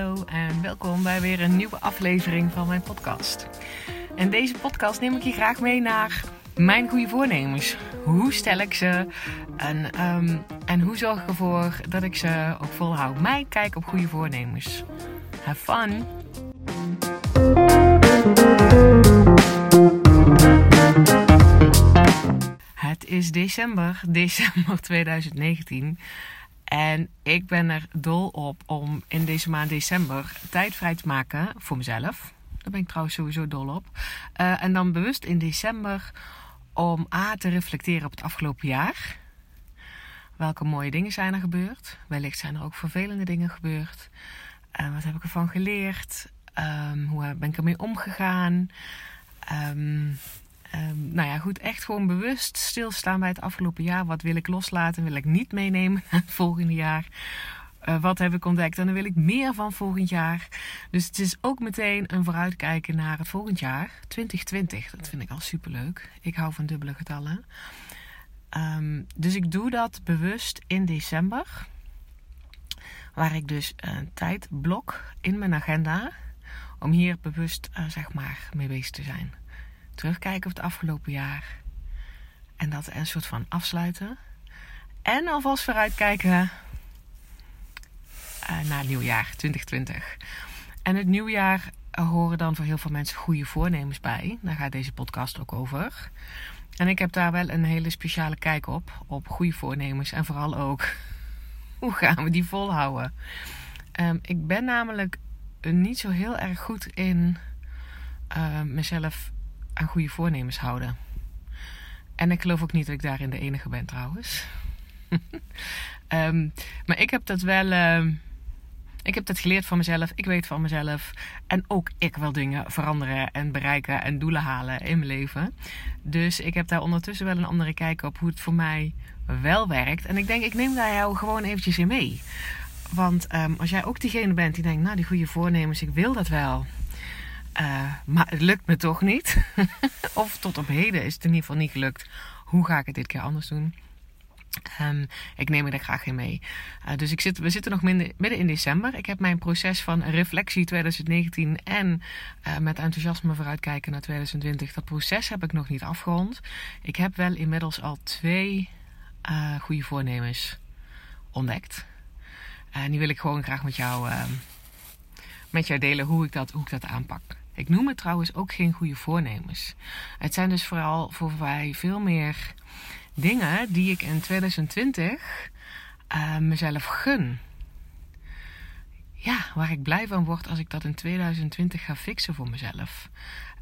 hallo en welkom bij weer een nieuwe aflevering van mijn podcast. In deze podcast neem ik je graag mee naar mijn goede voornemens. Hoe stel ik ze en, ehm, en hoe zorg ik ervoor dat ik ze ook volhoud? Mijn kijk op goede voornemens. Have fun! Het is december, december 2019. En ik ben er dol op om in deze maand december tijd vrij te maken voor mezelf. Daar ben ik trouwens sowieso dol op. Uh, en dan bewust in december om A te reflecteren op het afgelopen jaar. Welke mooie dingen zijn er gebeurd? Wellicht zijn er ook vervelende dingen gebeurd. Uh, wat heb ik ervan geleerd? Um, hoe ben ik ermee omgegaan? Um, Um, nou ja, goed, echt gewoon bewust stilstaan bij het afgelopen jaar. Wat wil ik loslaten? Wil ik niet meenemen het volgende jaar? Uh, wat heb ik ontdekt? En dan wil ik meer van volgend jaar. Dus het is ook meteen een vooruitkijken naar het volgend jaar, 2020. Dat vind ik al superleuk. Ik hou van dubbele getallen. Um, dus ik doe dat bewust in december. Waar ik dus een tijd blok in mijn agenda. Om hier bewust, uh, zeg maar, mee bezig te zijn terugkijken op het afgelopen jaar. En dat een soort van afsluiten. En alvast vooruitkijken uh, naar het nieuwjaar 2020. En het nieuwjaar horen dan voor heel veel mensen goede voornemens bij. Daar gaat deze podcast ook over. En ik heb daar wel een hele speciale kijk op. Op goede voornemens. En vooral ook hoe gaan we die volhouden. Um, ik ben namelijk niet zo heel erg goed in uh, mezelf aan goede voornemens houden. En ik geloof ook niet dat ik daarin de enige ben trouwens. um, maar ik heb dat wel. Uh, ik heb dat geleerd van mezelf. Ik weet van mezelf. En ook ik wil dingen veranderen en bereiken en doelen halen in mijn leven. Dus ik heb daar ondertussen wel een andere kijk op hoe het voor mij wel werkt. En ik denk, ik neem daar jou gewoon eventjes in mee. Want um, als jij ook diegene bent die denkt, nou die goede voornemens, ik wil dat wel. Uh, maar het lukt me toch niet. of tot op heden is het in ieder geval niet gelukt. Hoe ga ik het dit keer anders doen? Um, ik neem er graag in mee. Uh, dus ik zit, we zitten nog midden, in december. Ik heb mijn proces van reflectie 2019 en uh, met enthousiasme vooruitkijken naar 2020. Dat proces heb ik nog niet afgerond. Ik heb wel inmiddels al twee uh, goede voornemens ontdekt. En die wil ik gewoon graag met jou, ehm, met jou delen hoe ik, dat, hoe ik dat aanpak. Ik noem het trouwens ook geen goede voornemens. Het zijn dus vooral voor mij veel meer dingen die ik in 2020 uh, mezelf gun. Ja, waar ik blij van word als ik dat in 2020 ga fixen voor mezelf.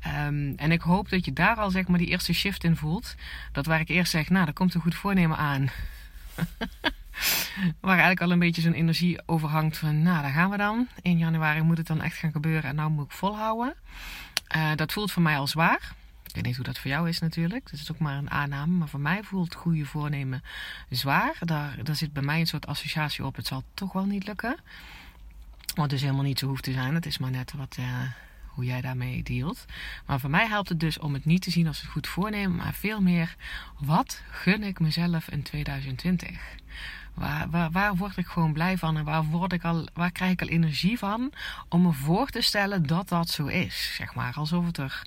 Um, en ik hoop dat je daar al zeg maar die eerste shift in voelt. Dat waar ik eerst zeg, nou, daar komt een goed voornemen aan. Waar eigenlijk al een beetje zo'n energie overhangt van, nou, daar gaan we dan. In januari moet het dan echt gaan gebeuren en nou moet ik volhouden. Uh, dat voelt voor mij al zwaar. Ik weet niet hoe dat voor jou is natuurlijk. Dat is ook maar een aanname. Maar voor mij voelt goede voornemen zwaar. Daar, daar zit bij mij een soort associatie op. Het zal toch wel niet lukken. Wat dus helemaal niet zo hoeft te zijn. Het is maar net wat, uh, hoe jij daarmee dealt. Maar voor mij helpt het dus om het niet te zien als een goed voornemen. Maar veel meer, wat gun ik mezelf in 2020? Waar, waar, waar, word ik gewoon blij van en waar, word ik al, waar krijg ik al energie van om me voor te stellen dat dat zo is? Zeg maar, alsof het er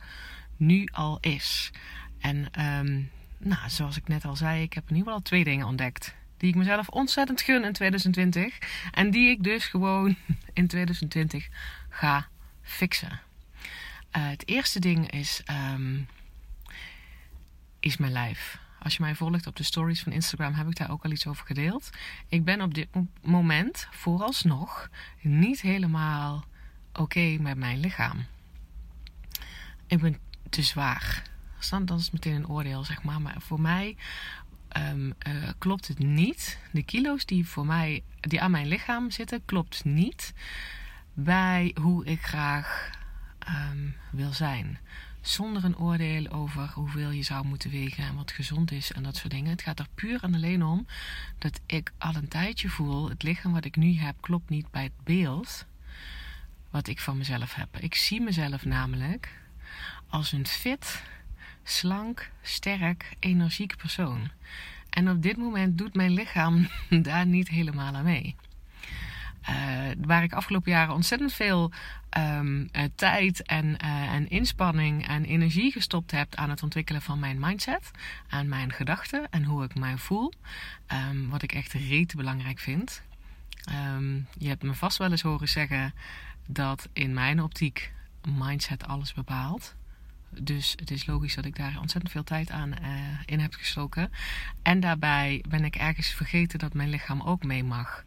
nu al is. En um, nou, zoals ik net al zei, ik heb in ieder geval al twee dingen ontdekt. Die ik mezelf ontzettend gun in 2020. En die ik dus gewoon in 2020 ga fixen. Uh, het eerste ding is, um, is mijn lijf. Als je mij volgt op de stories van Instagram, heb ik daar ook al iets over gedeeld. Ik ben op dit moment vooralsnog niet helemaal oké met mijn lichaam. Ik ben te zwaar. Dat is meteen een oordeel, zeg maar. Maar voor mij um, uh, klopt het niet. De kilo's die, voor mij, die aan mijn lichaam zitten, klopt niet bij hoe ik graag um, wil zijn zonder een oordeel over hoeveel je zou moeten wegen en wat gezond is en dat soort dingen. Het gaat er puur en alleen om dat ik al een tijdje voel: het lichaam wat ik nu heb klopt niet bij het beeld wat ik van mezelf heb. Ik zie mezelf namelijk als een fit, slank, sterk, energiek persoon. En op dit moment doet mijn lichaam daar niet helemaal aan mee. Waar ik afgelopen jaren ontzettend veel um, tijd en, en inspanning en energie gestopt heb aan het ontwikkelen van mijn mindset, aan mijn gedachten en hoe ik mij voel. Um, wat ik echt rete belangrijk vind. Um, je hebt me vast wel eens horen zeggen dat in mijn optiek mindset alles bepaalt. Dus het is logisch dat ik daar ontzettend veel tijd aan in heb gestoken. En daarbij ben ik ergens vergeten dat mijn lichaam ook mee mag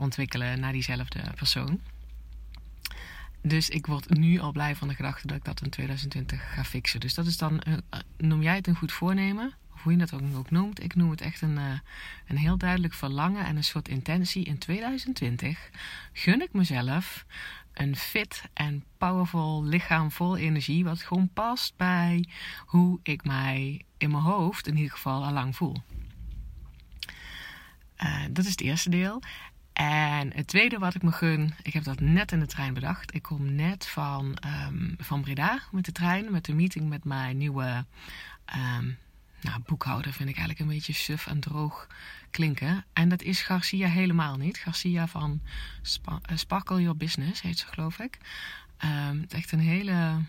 ontwikkelen naar diezelfde persoon. Dus ik word nu al blij van de gedachte dat ik dat in 2020 ga fixen. Dus dat is dan, uh, noem jij het een goed voornemen? Of hoe je dat ook, noemt. Ik noem het echt een, uh, een heel duidelijk verlangen en een soort intentie. In 2020 gun ik mezelf een fit en powerful lichaam vol energie. Wat gewoon past bij hoe ik mij in mijn hoofd in ieder geval al lang voel. Uh, dat is het eerste deel. En het tweede wat ik me gun, ik heb dat net in de trein bedacht. Ik kom net van, um, van Breda met de trein, met de meeting met mijn nieuwe um, nou, boekhouder. Vind ik eigenlijk een beetje suf en droog klinken. En dat is Garcia helemaal niet. Garcia van uh, Sparkle Your Business heet ze geloof ik. Um, het is echt een hele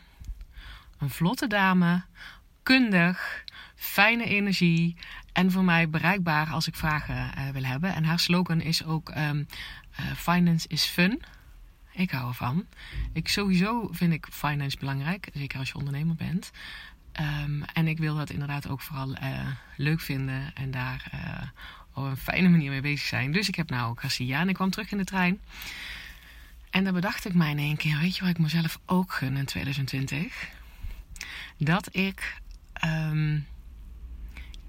een vlotte dame, kundig, fijne energie en voor mij bereikbaar als ik vragen uh, wil hebben. En haar slogan is ook um, uh, finance is fun. Ik hou ervan. Ik sowieso vind ik finance belangrijk, zeker als je ondernemer bent. Um, en ik wil dat inderdaad ook vooral uh, leuk vinden en daar op een fijne manier mee bezig zijn. Dus ik heb nou ook Garcia en ik kwam terug in de trein. En dan bedacht ik mij in één keer, weet je wat ik mezelf ook gun in 2020? Dat ik um,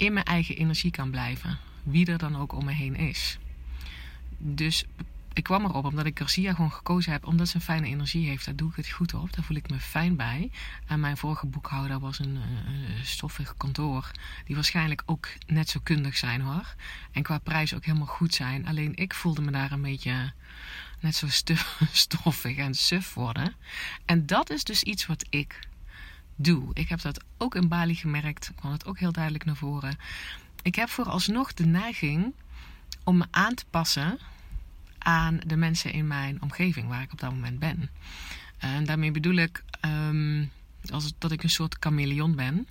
in mijn eigen energie kan blijven. Wie er dan ook om me heen is. Dus ik kwam erop omdat ik Garcia gewoon gekozen heb. Omdat ze een fijne energie heeft. Daar doe ik het goed op. Daar voel ik me fijn bij. En mijn vorige boekhouder was een, een stoffig kantoor. Die waarschijnlijk ook net zo kundig zijn hoor. En qua prijs ook helemaal goed zijn. Alleen ik voelde me daar een beetje net zo stoffig en suf worden. En dat is dus iets wat ik doe. Ik heb dat ook in Bali gemerkt. kwam het ook heel duidelijk naar voren. Ik heb vooralsnog de neiging om me aan te passen aan de mensen in mijn omgeving waar ik op dat moment ben. En daarmee bedoel ik um, als, dat ik een soort chameleon ben.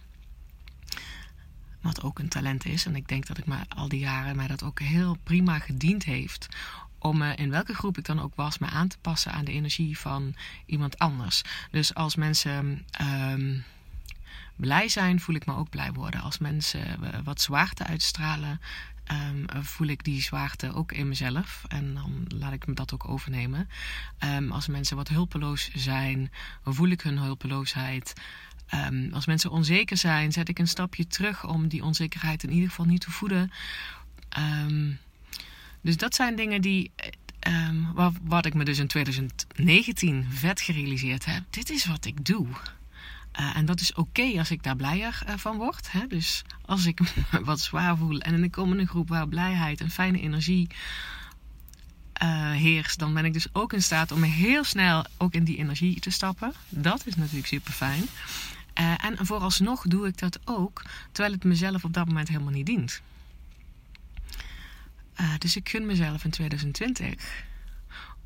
Wat ook een talent is. En ik denk dat ik me al die jaren mij dat ook heel prima gediend heeft. Om me in welke groep ik dan ook was, me aan te passen aan de energie van iemand anders. Dus als mensen um, blij zijn, voel ik me ook blij worden. Als mensen wat zwaarte uitstralen, um, voel ik die zwaarte ook in mezelf. En dan laat ik me dat ook overnemen. Um, als mensen wat hulpeloos zijn, voel ik hun hulpeloosheid. Als mensen onzeker zijn, zet ik een stapje terug om die onzekerheid in ieder geval niet te voeden. Dus dat zijn dingen die. wat, wat ik me dus in 2019 vet gerealiseerd heb. Dit is wat ik doe. Uh, en dat is oké als ik daar blijer uh, van word. Hè? Dus als ik wat zwaar voel en in de komende groep waar blijheid en fijne energie uh, heerst, dan ben ik dus ook in staat om heel snel ook in die energie te stappen. Dat is natuurlijk super fijn. en vooralsnog doe ik dat ook, terwijl het mezelf op dat moment helemaal niet dient. Dus ik gun mezelf in 2020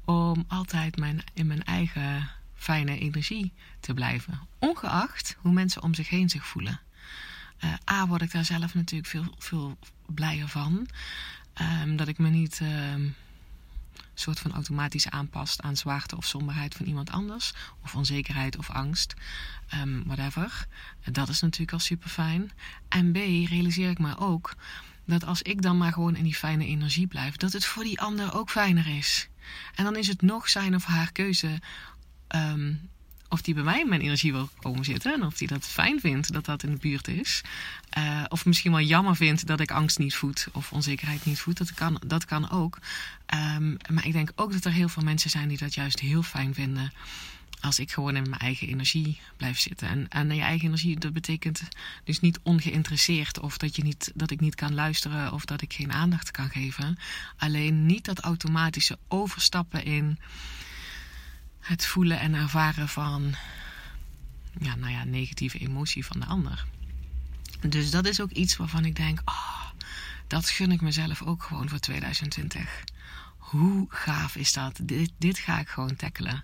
om altijd mijn, in mijn eigen fijne energie te blijven. Ongeacht hoe mensen om zich heen zich voelen. Uh, A, word ik daar zelf natuurlijk veel, veel blijer van. Um, dat ik me niet um, soort van automatisch aanpast aan zwaarte of somberheid van iemand anders. Of onzekerheid of angst. Um, whatever. Dat is natuurlijk al super fijn. En B, realiseer ik me ook dat als ik dan maar gewoon in die fijne energie blijf, dat het voor die ander ook fijner is. En dan is het nog zijn of haar keuze um, of die bij mij in mijn energie wil komen zitten. En of die dat fijn vindt dat dat in de buurt is. Uh, of misschien wel jammer vindt dat ik angst niet voed of onzekerheid niet voed. Dat kan, dat kan ook. Um, maar ik denk ook dat er heel veel mensen zijn die dat juist heel fijn vinden. Als ik gewoon in mijn eigen energie blijf zitten. En, en je eigen energie, dat betekent dus niet ongeïnteresseerd. Of dat, je niet, dat ik niet kan luisteren of dat ik geen aandacht kan geven. Alleen niet dat automatische overstappen in het voelen en ervaren van ja, nou ja, negatieve emotie van de ander. Dus dat is ook iets waarvan ik denk, oh, dat gun ik mezelf ook gewoon voor 2020. hoe gaaf is dat? Dit, dit ga ik gewoon tackelen.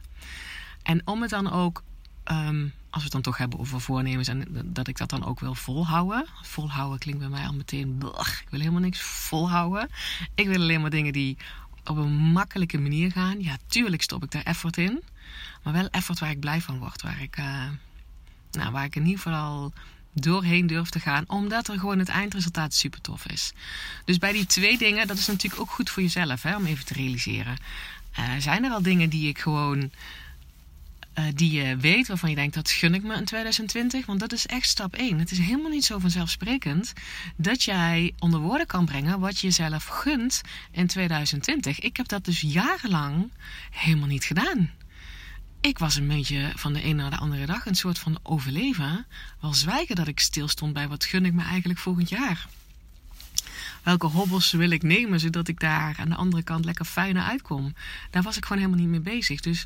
En om het dan ook, ehm, als we het dan toch hebben over voornemens en dat ik dat dan ook wil volhouden. Volhouden klinkt bij mij al meteen, ik wil helemaal niks volhouden. Ik wil alleen maar dingen die op een makkelijke manier gaan. Ja, tuurlijk stop ik daar effort in. Maar wel effort waar ik blij van word. Waar ik, uh, nou, waar ik in ieder geval doorheen durf te gaan. Omdat er gewoon het eindresultaat super tof is. Dus bij die twee dingen, dat is natuurlijk ook goed voor jezelf. Hè, om even te realiseren. Uh, zijn er al dingen die ik gewoon... Uh, die je weet, waarvan je denkt, dat gun ik me in 2020. Want dat is echt stap 1. Het is helemaal niet zo vanzelfsprekend dat jij onder woorden kan brengen wat je jezelf gunt in 2020. Ik heb dat dus jarenlang helemaal niet gedaan ik was een beetje van de een naar de andere dag een soort van overleven. Wel zwijgen dat ik stilstond bij wat gun ik me eigenlijk volgend jaar. Welke hobbels wil ik nemen zodat ik daar aan de andere kant lekker fijner uitkom? Daar was ik gewoon helemaal niet mee bezig. Dus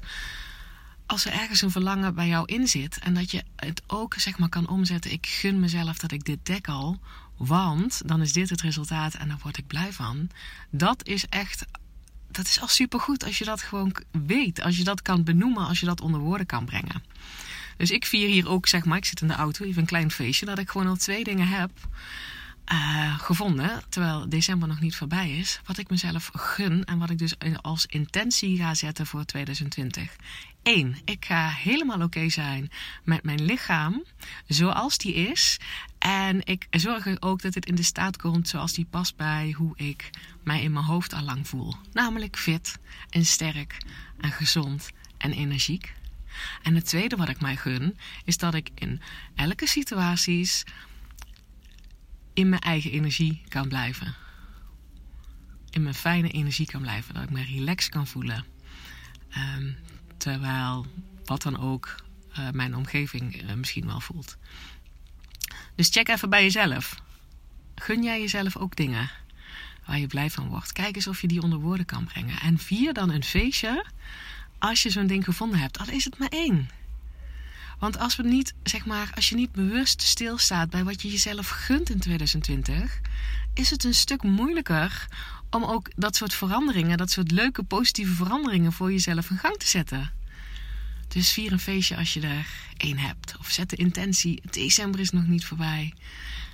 als er ergens een verlangen bij jou in zit en dat je het ook zeg maar kan omzetten, ik gun mezelf dat ik dit dek al, want dan is dit het resultaat en daar word ik blij van. Dat is echt dat is al supergoed als je dat gewoon weet. Als je dat kan benoemen, als je dat onder woorden kan brengen. Dus ik vier hier ook, zeg maar, ik zit in de auto, even een klein feestje, dat ik gewoon al twee dingen heb uh, gevonden, terwijl december nog niet voorbij is, wat ik mezelf gun en wat ik dus als intentie ga zetten voor 2020. 1. Ik ga helemaal oké zijn met mijn lichaam zoals die is. En ik zorg er ook dat het in de staat komt zoals die past bij hoe ik mij in mijn hoofd al lang voel. Namelijk fit en sterk en gezond en energiek. En het tweede wat ik mij gun, is dat ik in elke situaties in mijn eigen energie kan blijven. In mijn fijne energie kan blijven. Dat ik me relaxed kan voelen. Ehm, terwijl wat dan ook uh, mijn omgeving uh, misschien wel voelt. Dus check even bij jezelf. Gun jij jezelf ook dingen waar je blij van wordt? Kijk eens of je die onder woorden kan brengen. En vier dan een feestje als je zo'n ding gevonden hebt. Al is het maar één. Want als we niet, zeg maar, als je niet bewust stilstaat bij wat je jezelf gunt in 2020, is het een stuk moeilijker om ook dat soort veranderingen, dat soort leuke positieve veranderingen voor jezelf in gang te zetten. Dus vier een feestje als je er één hebt. Of zet de intentie, december is nog niet voorbij.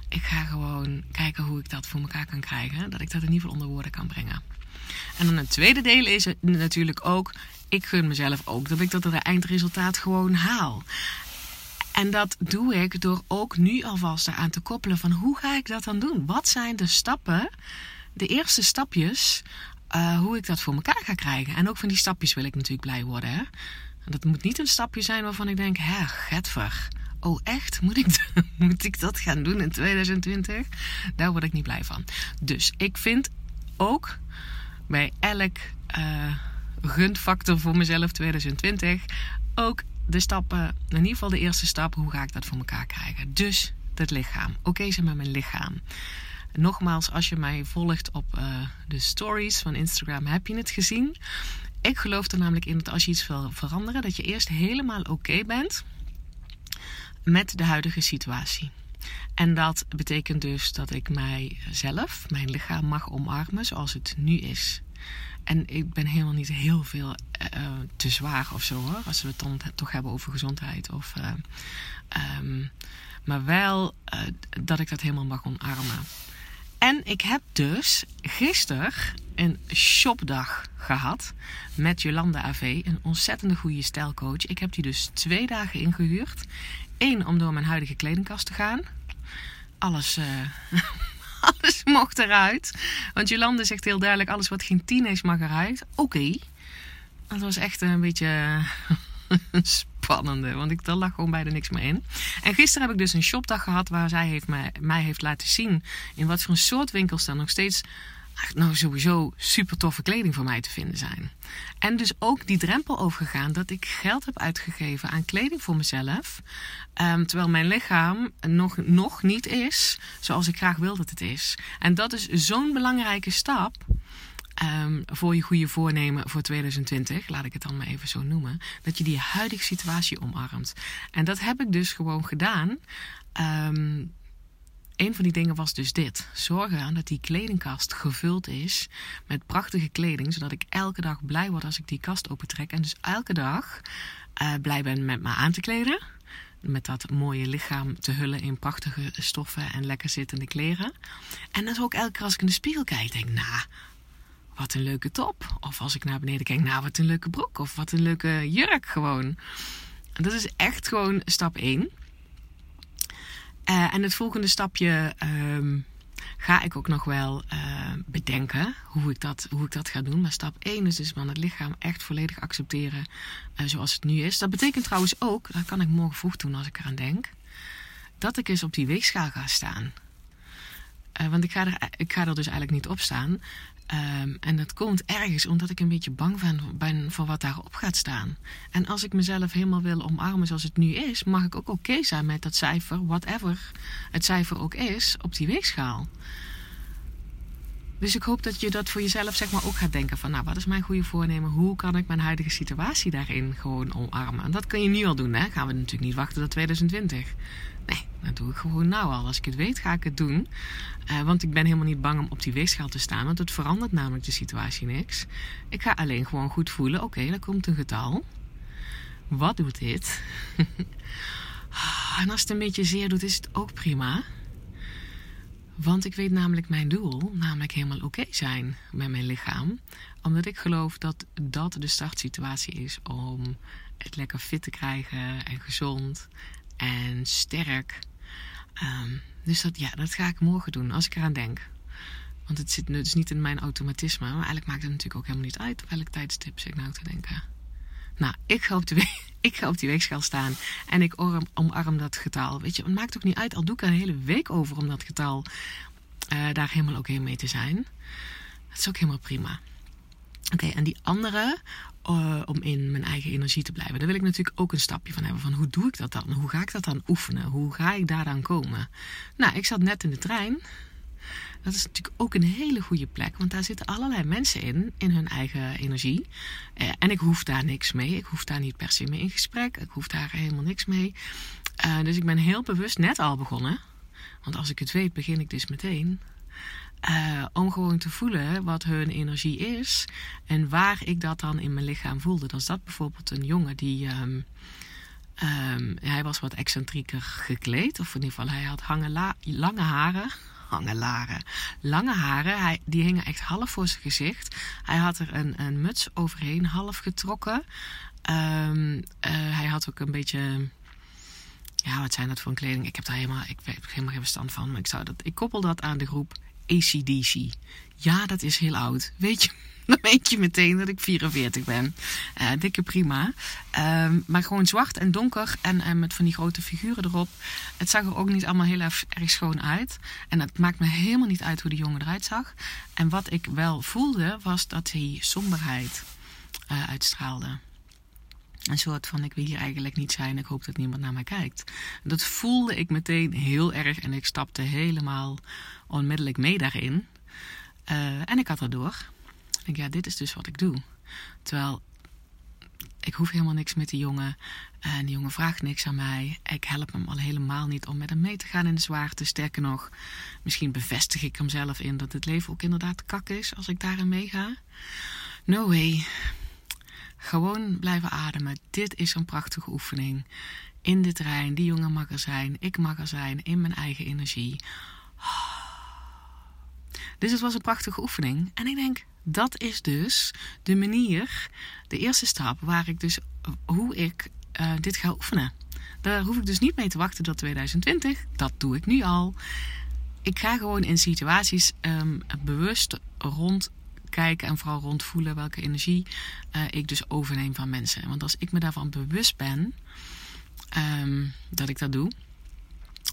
Ik ga gewoon kijken hoe ik dat voor elkaar kan krijgen. Dat ik dat in ieder geval onder woorden kan brengen. En dan het tweede deel is natuurlijk ook ik gun mezelf ook dat ik dat eindresultaat gewoon haal. En dat doe ik door ook nu alvast eraan te koppelen van hoe ga ik dat dan doen? Wat zijn de stappen, de eerste stapjes, uh, hoe ik dat voor elkaar ga krijgen? En ook van die stapjes wil ik natuurlijk blij worden. Hè? Dat moet niet een stapje zijn waarvan ik denk, hè, getver. Oh echt? Moet ik, moet ik dat gaan doen in 2020? Daar word ik niet blij van. Dus ik vind ook bij elk... Uh, gunfactor voor mezelf 2020. Ook de stappen, in ieder geval de eerste stap, hoe ga ik dat voor elkaar krijgen? Dus het lichaam. Oké okay, zijn met mijn lichaam. Nogmaals, als je mij volgt op uh, de stories van Instagram, heb je het gezien. Ik geloof er namelijk in dat als je iets wil veranderen, dat je eerst helemaal oké bent met de huidige situatie. En dat betekent dus dat ik mijzelf, mijn lichaam mag omarmen zoals het nu is. En ik ben helemaal niet heel veel uh, te zwaar of zo hoor. Als we het dan toch hebben over gezondheid. Of, uh, um, maar wel dat ik dat helemaal mag omarmen. En ik heb dus gisteren een shopdag gehad met Jolanda AV. Een ontzettende goede stijlcoach. Ik heb die dus twee dagen ingehuurd. Eén om door mijn huidige kledingkast te gaan. Alles alles mocht eruit. Want Jolande zegt heel duidelijk: alles wat geen tien is, mag eruit. Oké. Dat was echt een beetje spannende, want ik, er lag gewoon bijna niks meer in. En gisteren heb ik dus een shopdag gehad waar zij heeft mij, mij heeft laten zien in wat voor een soort winkels dan nog steeds nou sowieso super toffe kleding voor mij te vinden zijn. En dus ook die drempel overgegaan dat ik geld heb uitgegeven aan kleding voor mezelf. Um, terwijl mijn lichaam nog, nog niet is zoals ik graag wil dat het is. En dat is zo'n belangrijke stap. Um, voor je goede voornemen voor 2020, laat ik het dan maar even zo noemen, dat je die huidige situatie omarmt. En dat heb ik dus gewoon gedaan. Um, een van die dingen was dus dit. Zorgen dat die kledingkast gevuld is met prachtige kleding. Zodat ik elke dag blij word als ik die kast opentrek. En dus elke dag uh, blij ben met me aan te kleden. Met dat mooie lichaam te hullen in prachtige stoffen en lekker zittende kleren. En dan ook elke keer als ik in de spiegel kijk, denk ik, nou, wat een leuke top. Of als ik naar beneden kijk, nou, wat een leuke broek. Of wat een leuke jurk gewoon. Dat is echt gewoon stap 1. Uh, en het volgende stapje um, ga ik ook nog wel uh, bedenken hoe ik, dat, hoe ik dat ga doen. Maar stap 1 is dus van het lichaam echt volledig accepteren uh, zoals het nu is. Dat betekent trouwens ook, dat kan ik morgen vroeg doen als ik eraan denk, dat ik eens op die weegschaal ga staan. Want ik ga, er, ik ga er dus eigenlijk niet op staan. Um, en dat komt ergens omdat ik een beetje bang ben, voor wat daarop gaat staan. En als ik mezelf helemaal wil omarmen zoals het nu is, mag ik ook oké zijn met dat cijfer, whatever het cijfer ook is, op die weegschaal. Dus ik hoop dat je dat voor jezelf zeg maar ook gaat denken van, nou, wat is mijn goede voornemen? Hoe kan ik mijn huidige situatie daarin gewoon omarmen? En dat kun je nu al doen, hè? Gaan we natuurlijk niet wachten tot 2020. Nee, dat doe ik gewoon nou al. Als ik het weet, ga ik het doen. Uh, want ik ben helemaal niet bang om op die weegschaal te staan. Want het verandert namelijk de situatie niks. Ik ga alleen gewoon goed voelen. Oké, okay, daar komt een getal. Wat doet dit? en als het een beetje zeer doet, is het ook prima. Want ik weet namelijk mijn doel, namelijk helemaal oké zijn met mijn lichaam. Omdat ik geloof dat dat de startsituatie is om het lekker fit te krijgen en gezond en sterk. Um, dus dat, ja, dat ga ik morgen doen als ik eraan denk. Want het zit dus niet in mijn automatisme. Maar eigenlijk maakt het natuurlijk ook helemaal niet uit welk tijdstip ik nou te denken. Nou, ik ga op, de ik ga op die weegschaal staan en ik omarm, dat getal. Weet je, het maakt ook niet uit, al doe ik er een hele week over om dat getal uh, daar helemaal oké okay mee te zijn. Dat is ook helemaal prima. Oké, en die andere, uh, om in mijn eigen energie te blijven. Daar wil ik natuurlijk ook een stapje van hebben. Van hoe doe ik dat dan? Hoe ga ik dat dan oefenen? Hoe ga ik daar dan komen? Nou, ik zat net in de trein. Dat is natuurlijk ook een hele goede plek. Want daar zitten allerlei mensen in, in hun eigen energie. Uh, en ik hoef daar niks mee. Ik hoef daar niet per se mee in gesprek. Ik hoef daar helemaal niks mee. Uh, dus ik ben heel bewust net al begonnen. Want als ik het weet, begin ik dus meteen. Uh, om gewoon te voelen wat hun energie is en waar ik dat dan in mijn lichaam voelde. Dan zat bijvoorbeeld een jongen die. Um, um, hij was wat excentrieker gekleed, of in ieder geval hij had lange haren. Hangelaren. Lange haren, hij, die hingen echt half voor zijn gezicht. Hij had er een, een muts overheen, half getrokken. Um, uh, hij had ook een beetje ja, wat zijn dat voor een kleding? Ik heb daar helemaal, ik heb helemaal geen verstand van. Maar ik, zou dat, ik koppel dat aan de groep ACDC. Ja, dat is heel oud. Weet je, dan weet je meteen dat ik 44 ben. Uh, dikke prima. Uh, maar gewoon zwart en donker en, met van die grote figuren erop. Het zag er ook niet allemaal heel erg, schoon uit. En het maakt me helemaal niet uit hoe die jongen eruit zag. En wat ik wel voelde, was dat hij somberheid uh, uitstraalde. Een soort van, ik wil hier eigenlijk niet zijn, ik hoop dat niemand naar mij kijkt. Dat voelde ik meteen heel erg en ik stapte helemaal onmiddellijk mee daarin. Uh, en ik had erdoor. Ik denk, ja, dit is dus wat ik doe. Terwijl, ik hoef helemaal niks met die jongen. En die jongen vraagt niks aan mij. Ik help hem al helemaal niet om met hem mee te gaan in de zwaarte. Sterker nog, misschien bevestig ik hem zelf in dat het leven ook inderdaad kak is als ik daarin meega. No way. Gewoon blijven ademen. Dit is een prachtige oefening. In de trein, die jongen mag er zijn. Ik mag er zijn. In mijn eigen energie. Dus het was een prachtige oefening. En ik denk, dat is dus de manier, de eerste stap waar ik dus, hoe ik uh, dit ga oefenen. Daar hoef ik dus niet mee te wachten tot 2020. Dat doe ik nu al. Ik ga gewoon in situaties um, bewust rond kijken en vooral rondvoelen welke energie uh, ik dus overneem van mensen. Want als ik me daarvan bewust ben um, dat ik dat doe,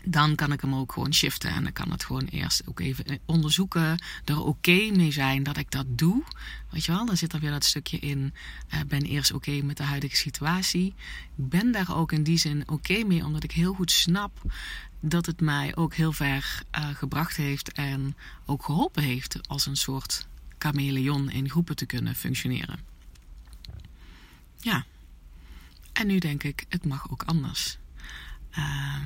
dan kan ik hem ook gewoon shiften. En dan kan het gewoon eerst ook even onderzoeken. Er oké mee zijn dat ik dat doe. Weet je wel, dan zit er weer dat stukje in. Uh, ben eerst oké met de huidige situatie. Ik ben daar ook in die zin oké mee, omdat ik heel goed snap dat het mij ook heel ver uh, gebracht heeft en ook geholpen heeft als een soort chameleon in groepen te kunnen functioneren. Ja. En nu denk ik, het mag ook anders. Uh,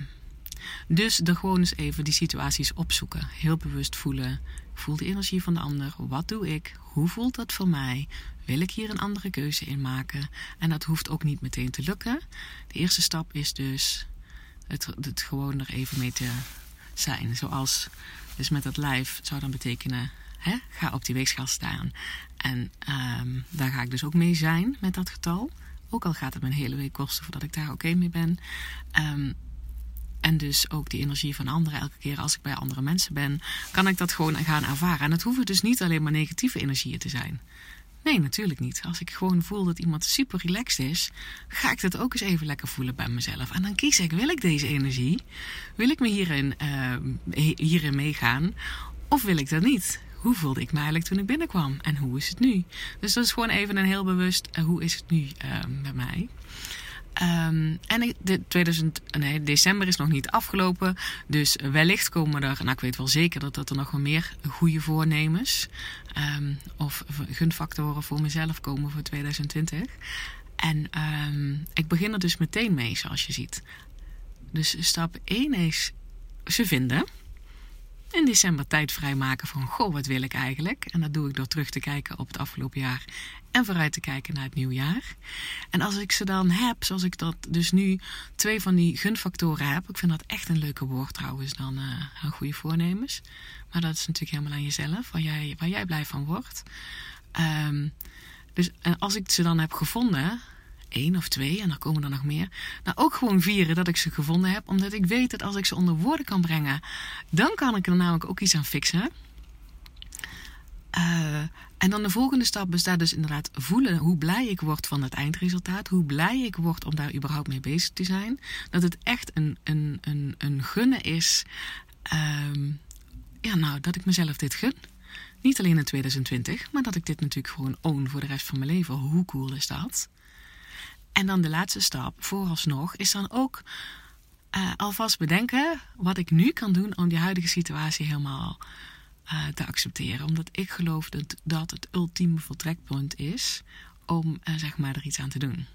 Dus er gewoon eens even die situaties opzoeken. Heel bewust voelen. Voel de energie van de ander. Wat doe ik? Hoe voelt dat voor mij? Wil ik hier een andere keuze in maken? En dat hoeft ook niet meteen te lukken. De eerste stap is dus het, het gewoon er even mee te zijn. Zoals dus met dat lijf zou dan betekenen Hè? Ga op die weegschaal staan. En um, daar ga ik dus ook mee zijn met dat getal. Ook al gaat het een hele week kosten voordat ik daar oké mee ben. Um, en dus ook die energie van anderen. Elke keer als ik bij andere mensen ben, kan ik dat gewoon gaan ervaren. En het hoeven dus niet alleen maar negatieve energieën te zijn. Nee, natuurlijk niet. Als ik gewoon voel dat iemand super relaxed is, ga ik dat ook eens even lekker voelen bij mezelf. En dan kies ik, wil ik deze energie? Wil ik me hierin, uh, hierin meegaan? Of wil ik dat niet? hoe voelde ik me eigenlijk toen ik binnenkwam en hoe is het nu? Dus dat is gewoon even een heel bewust uh, hoe is het nu uh, met mij. Um, en de 2000, nee, december is nog niet afgelopen. Dus wellicht komen er, nou ik weet wel zeker dat, dat er nog wel meer goede voornemens um, of gunfactoren voor mezelf komen voor 2020. En um, ik begin er dus meteen mee, zoals je ziet. Dus stap 1 is ze vinden in december tijd vrijmaken van, goh, wat wil ik eigenlijk? En dat doe ik door terug te kijken op het afgelopen jaar en vooruit te kijken naar het nieuwjaar. En als ik ze dan heb, zoals ik dat dus nu twee van die gunfactoren heb, ik vind dat echt een leuke woord trouwens, dan uh, goede voornemens. Maar dat is natuurlijk helemaal aan jezelf, waar jij, waar jij blij van wordt. Um, dus en als ik ze dan heb gevonden, één of twee en dan komen er nog meer. Nou, ook gewoon vieren dat ik ze gevonden heb, omdat ik weet dat als ik ze onder woorden kan brengen, dan kan ik er namelijk ook iets aan fixen. Uh, en dan de volgende stap bestaat dus inderdaad voelen hoe blij ik word van het eindresultaat. Hoe blij ik word om daar überhaupt mee bezig te zijn. Dat het echt een, een, een, een gunnen is. Um, ja, nou, dat ik mezelf dit gun. Niet alleen in 2020, maar dat ik dit natuurlijk gewoon own voor de rest van mijn leven. Hoe cool is dat? En dan de laatste stap, vooralsnog, is dan ook uh, alvast bedenken wat ik nu kan doen om die huidige situatie helemaal uh, te accepteren. Omdat ik geloof dat dat het ultieme vertrekpunt is om uh, zeg maar er iets aan te doen.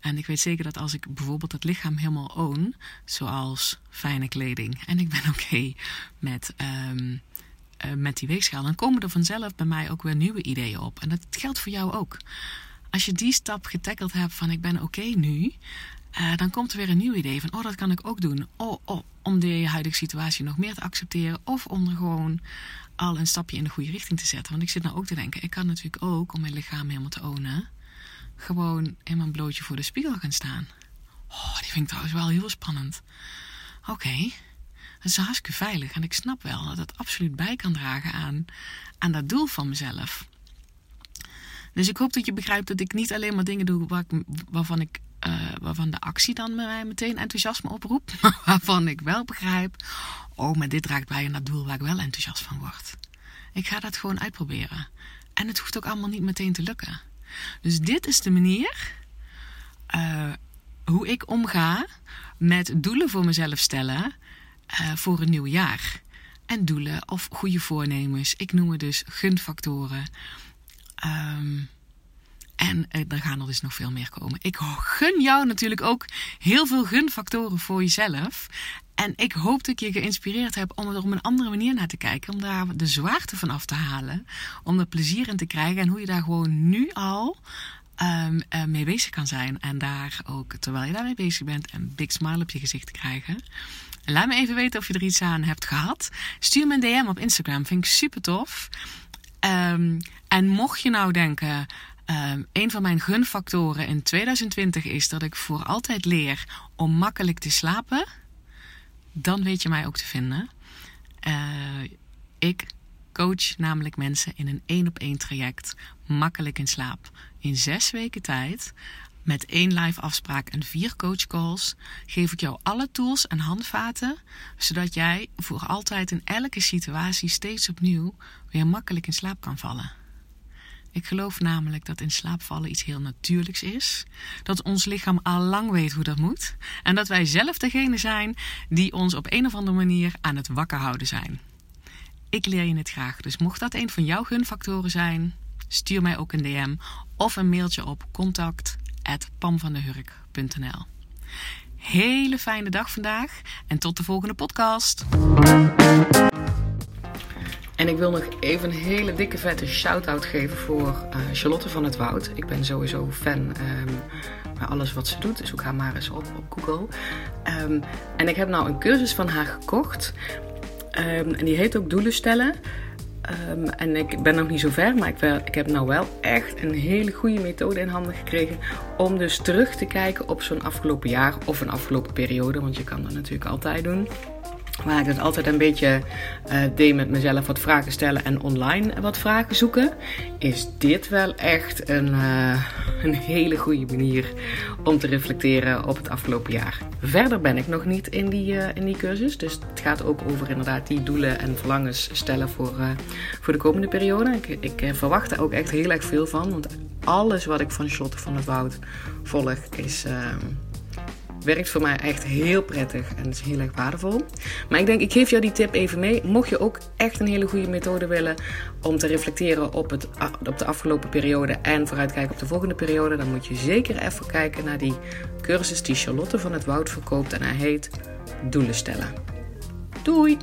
En ik weet zeker dat als ik bijvoorbeeld het lichaam helemaal own, zoals fijne kleding, en ik ben oké met, um, met die weegschaal, dan komen er vanzelf bij mij ook weer nieuwe ideeën op. En dat geldt voor jou ook als je die stap getackeld hebt van ik ben oké nu, uh, dan komt er weer een nieuw idee van oh dat kan ik ook doen. Oh, oh, om de huidige situatie nog meer te accepteren of om er gewoon al een stapje in de goede richting te zetten. Want ik zit nou ook te denken, ik kan natuurlijk ook om mijn lichaam helemaal te ownen, gewoon in mijn blootje voor de spiegel gaan staan. Oh, die vind ik trouwens wel heel spannend. Oké, okay. dat is hartstikke veilig en ik snap wel dat het absoluut bij kan dragen aan, aan dat doel van mezelf. Dus ik hoop dat je begrijpt dat ik niet alleen maar dingen doe waarvan, ik, uh, waarvan de actie dan mij meteen enthousiasme oproept. Maar waarvan ik wel begrijp, oh, maar dit draagt bij aan dat doel waar ik wel enthousiast van word. Ik ga dat gewoon uitproberen. En het hoeft ook allemaal niet meteen te lukken. Dus dit is de manier uh, hoe ik omga met doelen voor mezelf stellen uh, voor een nieuw jaar. En doelen of goede voornemens. Ik noem het dus gunfactoren. Um, en eh, er gaan er dus nog veel meer komen. Ik gun jou natuurlijk ook heel veel gunfactoren voor jezelf. En ik hoop dat ik je geïnspireerd heb om er op een andere manier naar te kijken. Om daar de zwaarte van af te halen. Om er plezier in te krijgen. En hoe je daar gewoon nu al um, uh, mee bezig kan zijn. En daar ook, terwijl je daarmee bezig bent, een big smile op je gezicht te krijgen. Laat me even weten of je er iets aan hebt gehad. Stuur me een DM op Instagram. Vind ik super tof. Um, en mocht je nou denken, um, een van mijn gunfactoren in 2020 is dat ik voor altijd leer om makkelijk te slapen, dan weet je mij ook te vinden. Uh, ik coach namelijk mensen in een één op één traject makkelijk in slaap. In zes weken tijd met één live afspraak en vier coachcalls geef ik jou alle tools en handvaten, zodat jij voor altijd in elke situatie steeds opnieuw weer makkelijk in slaap kan vallen. Ik geloof namelijk dat in slaap vallen iets heel natuurlijks is. Dat ons lichaam al lang weet hoe dat moet. En dat wij zelf degene zijn die ons op een of andere manier aan het wakker houden zijn. Ik leer je het graag, dus mocht dat een van jouw gunfactoren zijn, stuur mij ook een DM of een mailtje op contact@pamvandehurk.nl. hele fijne dag vandaag en tot de volgende podcast. En ik wil nog even een hele dikke vette shout-out geven voor uh, Charlotte van het Woud. Ik ben sowieso fan um, bij alles wat ze doet. Zoek dus haar maar eens op op Google. Um, en ik heb nou een cursus van haar gekocht. Um, en die heet ook Doelen stellen. Um, en ik ben nog niet zo ver, maar ik, ik, heb nou wel echt een hele goede methode in handen gekregen. Om dus terug te kijken op zo'n afgelopen jaar of een afgelopen periode. Want je kan dat natuurlijk altijd doen. Waar ik het altijd een beetje uh, deed met mezelf wat vragen stellen en online wat vragen zoeken, is dit wel echt een, uh, een hele goede manier om te reflecteren op het afgelopen jaar. Verder ben ik nog niet in die, uh, in die cursus, dus het gaat ook over inderdaad die doelen en verlangens stellen voor, voor de komende periode. Ik, ik verwacht er ook echt heel erg veel van, want alles wat ik van Charlotte van het Woud volg is werkt voor mij echt heel prettig en is heel erg waardevol. Maar ik denk, ik geef jou die tip even mee. Mocht je ook echt een hele goede methode willen om te reflecteren op, het, op de afgelopen periode en vooruitkijken op de volgende periode, dan moet je zeker even kijken naar die cursus die Charlotte van het Woud verkoopt. En hij heet Doelen stellen. Doei!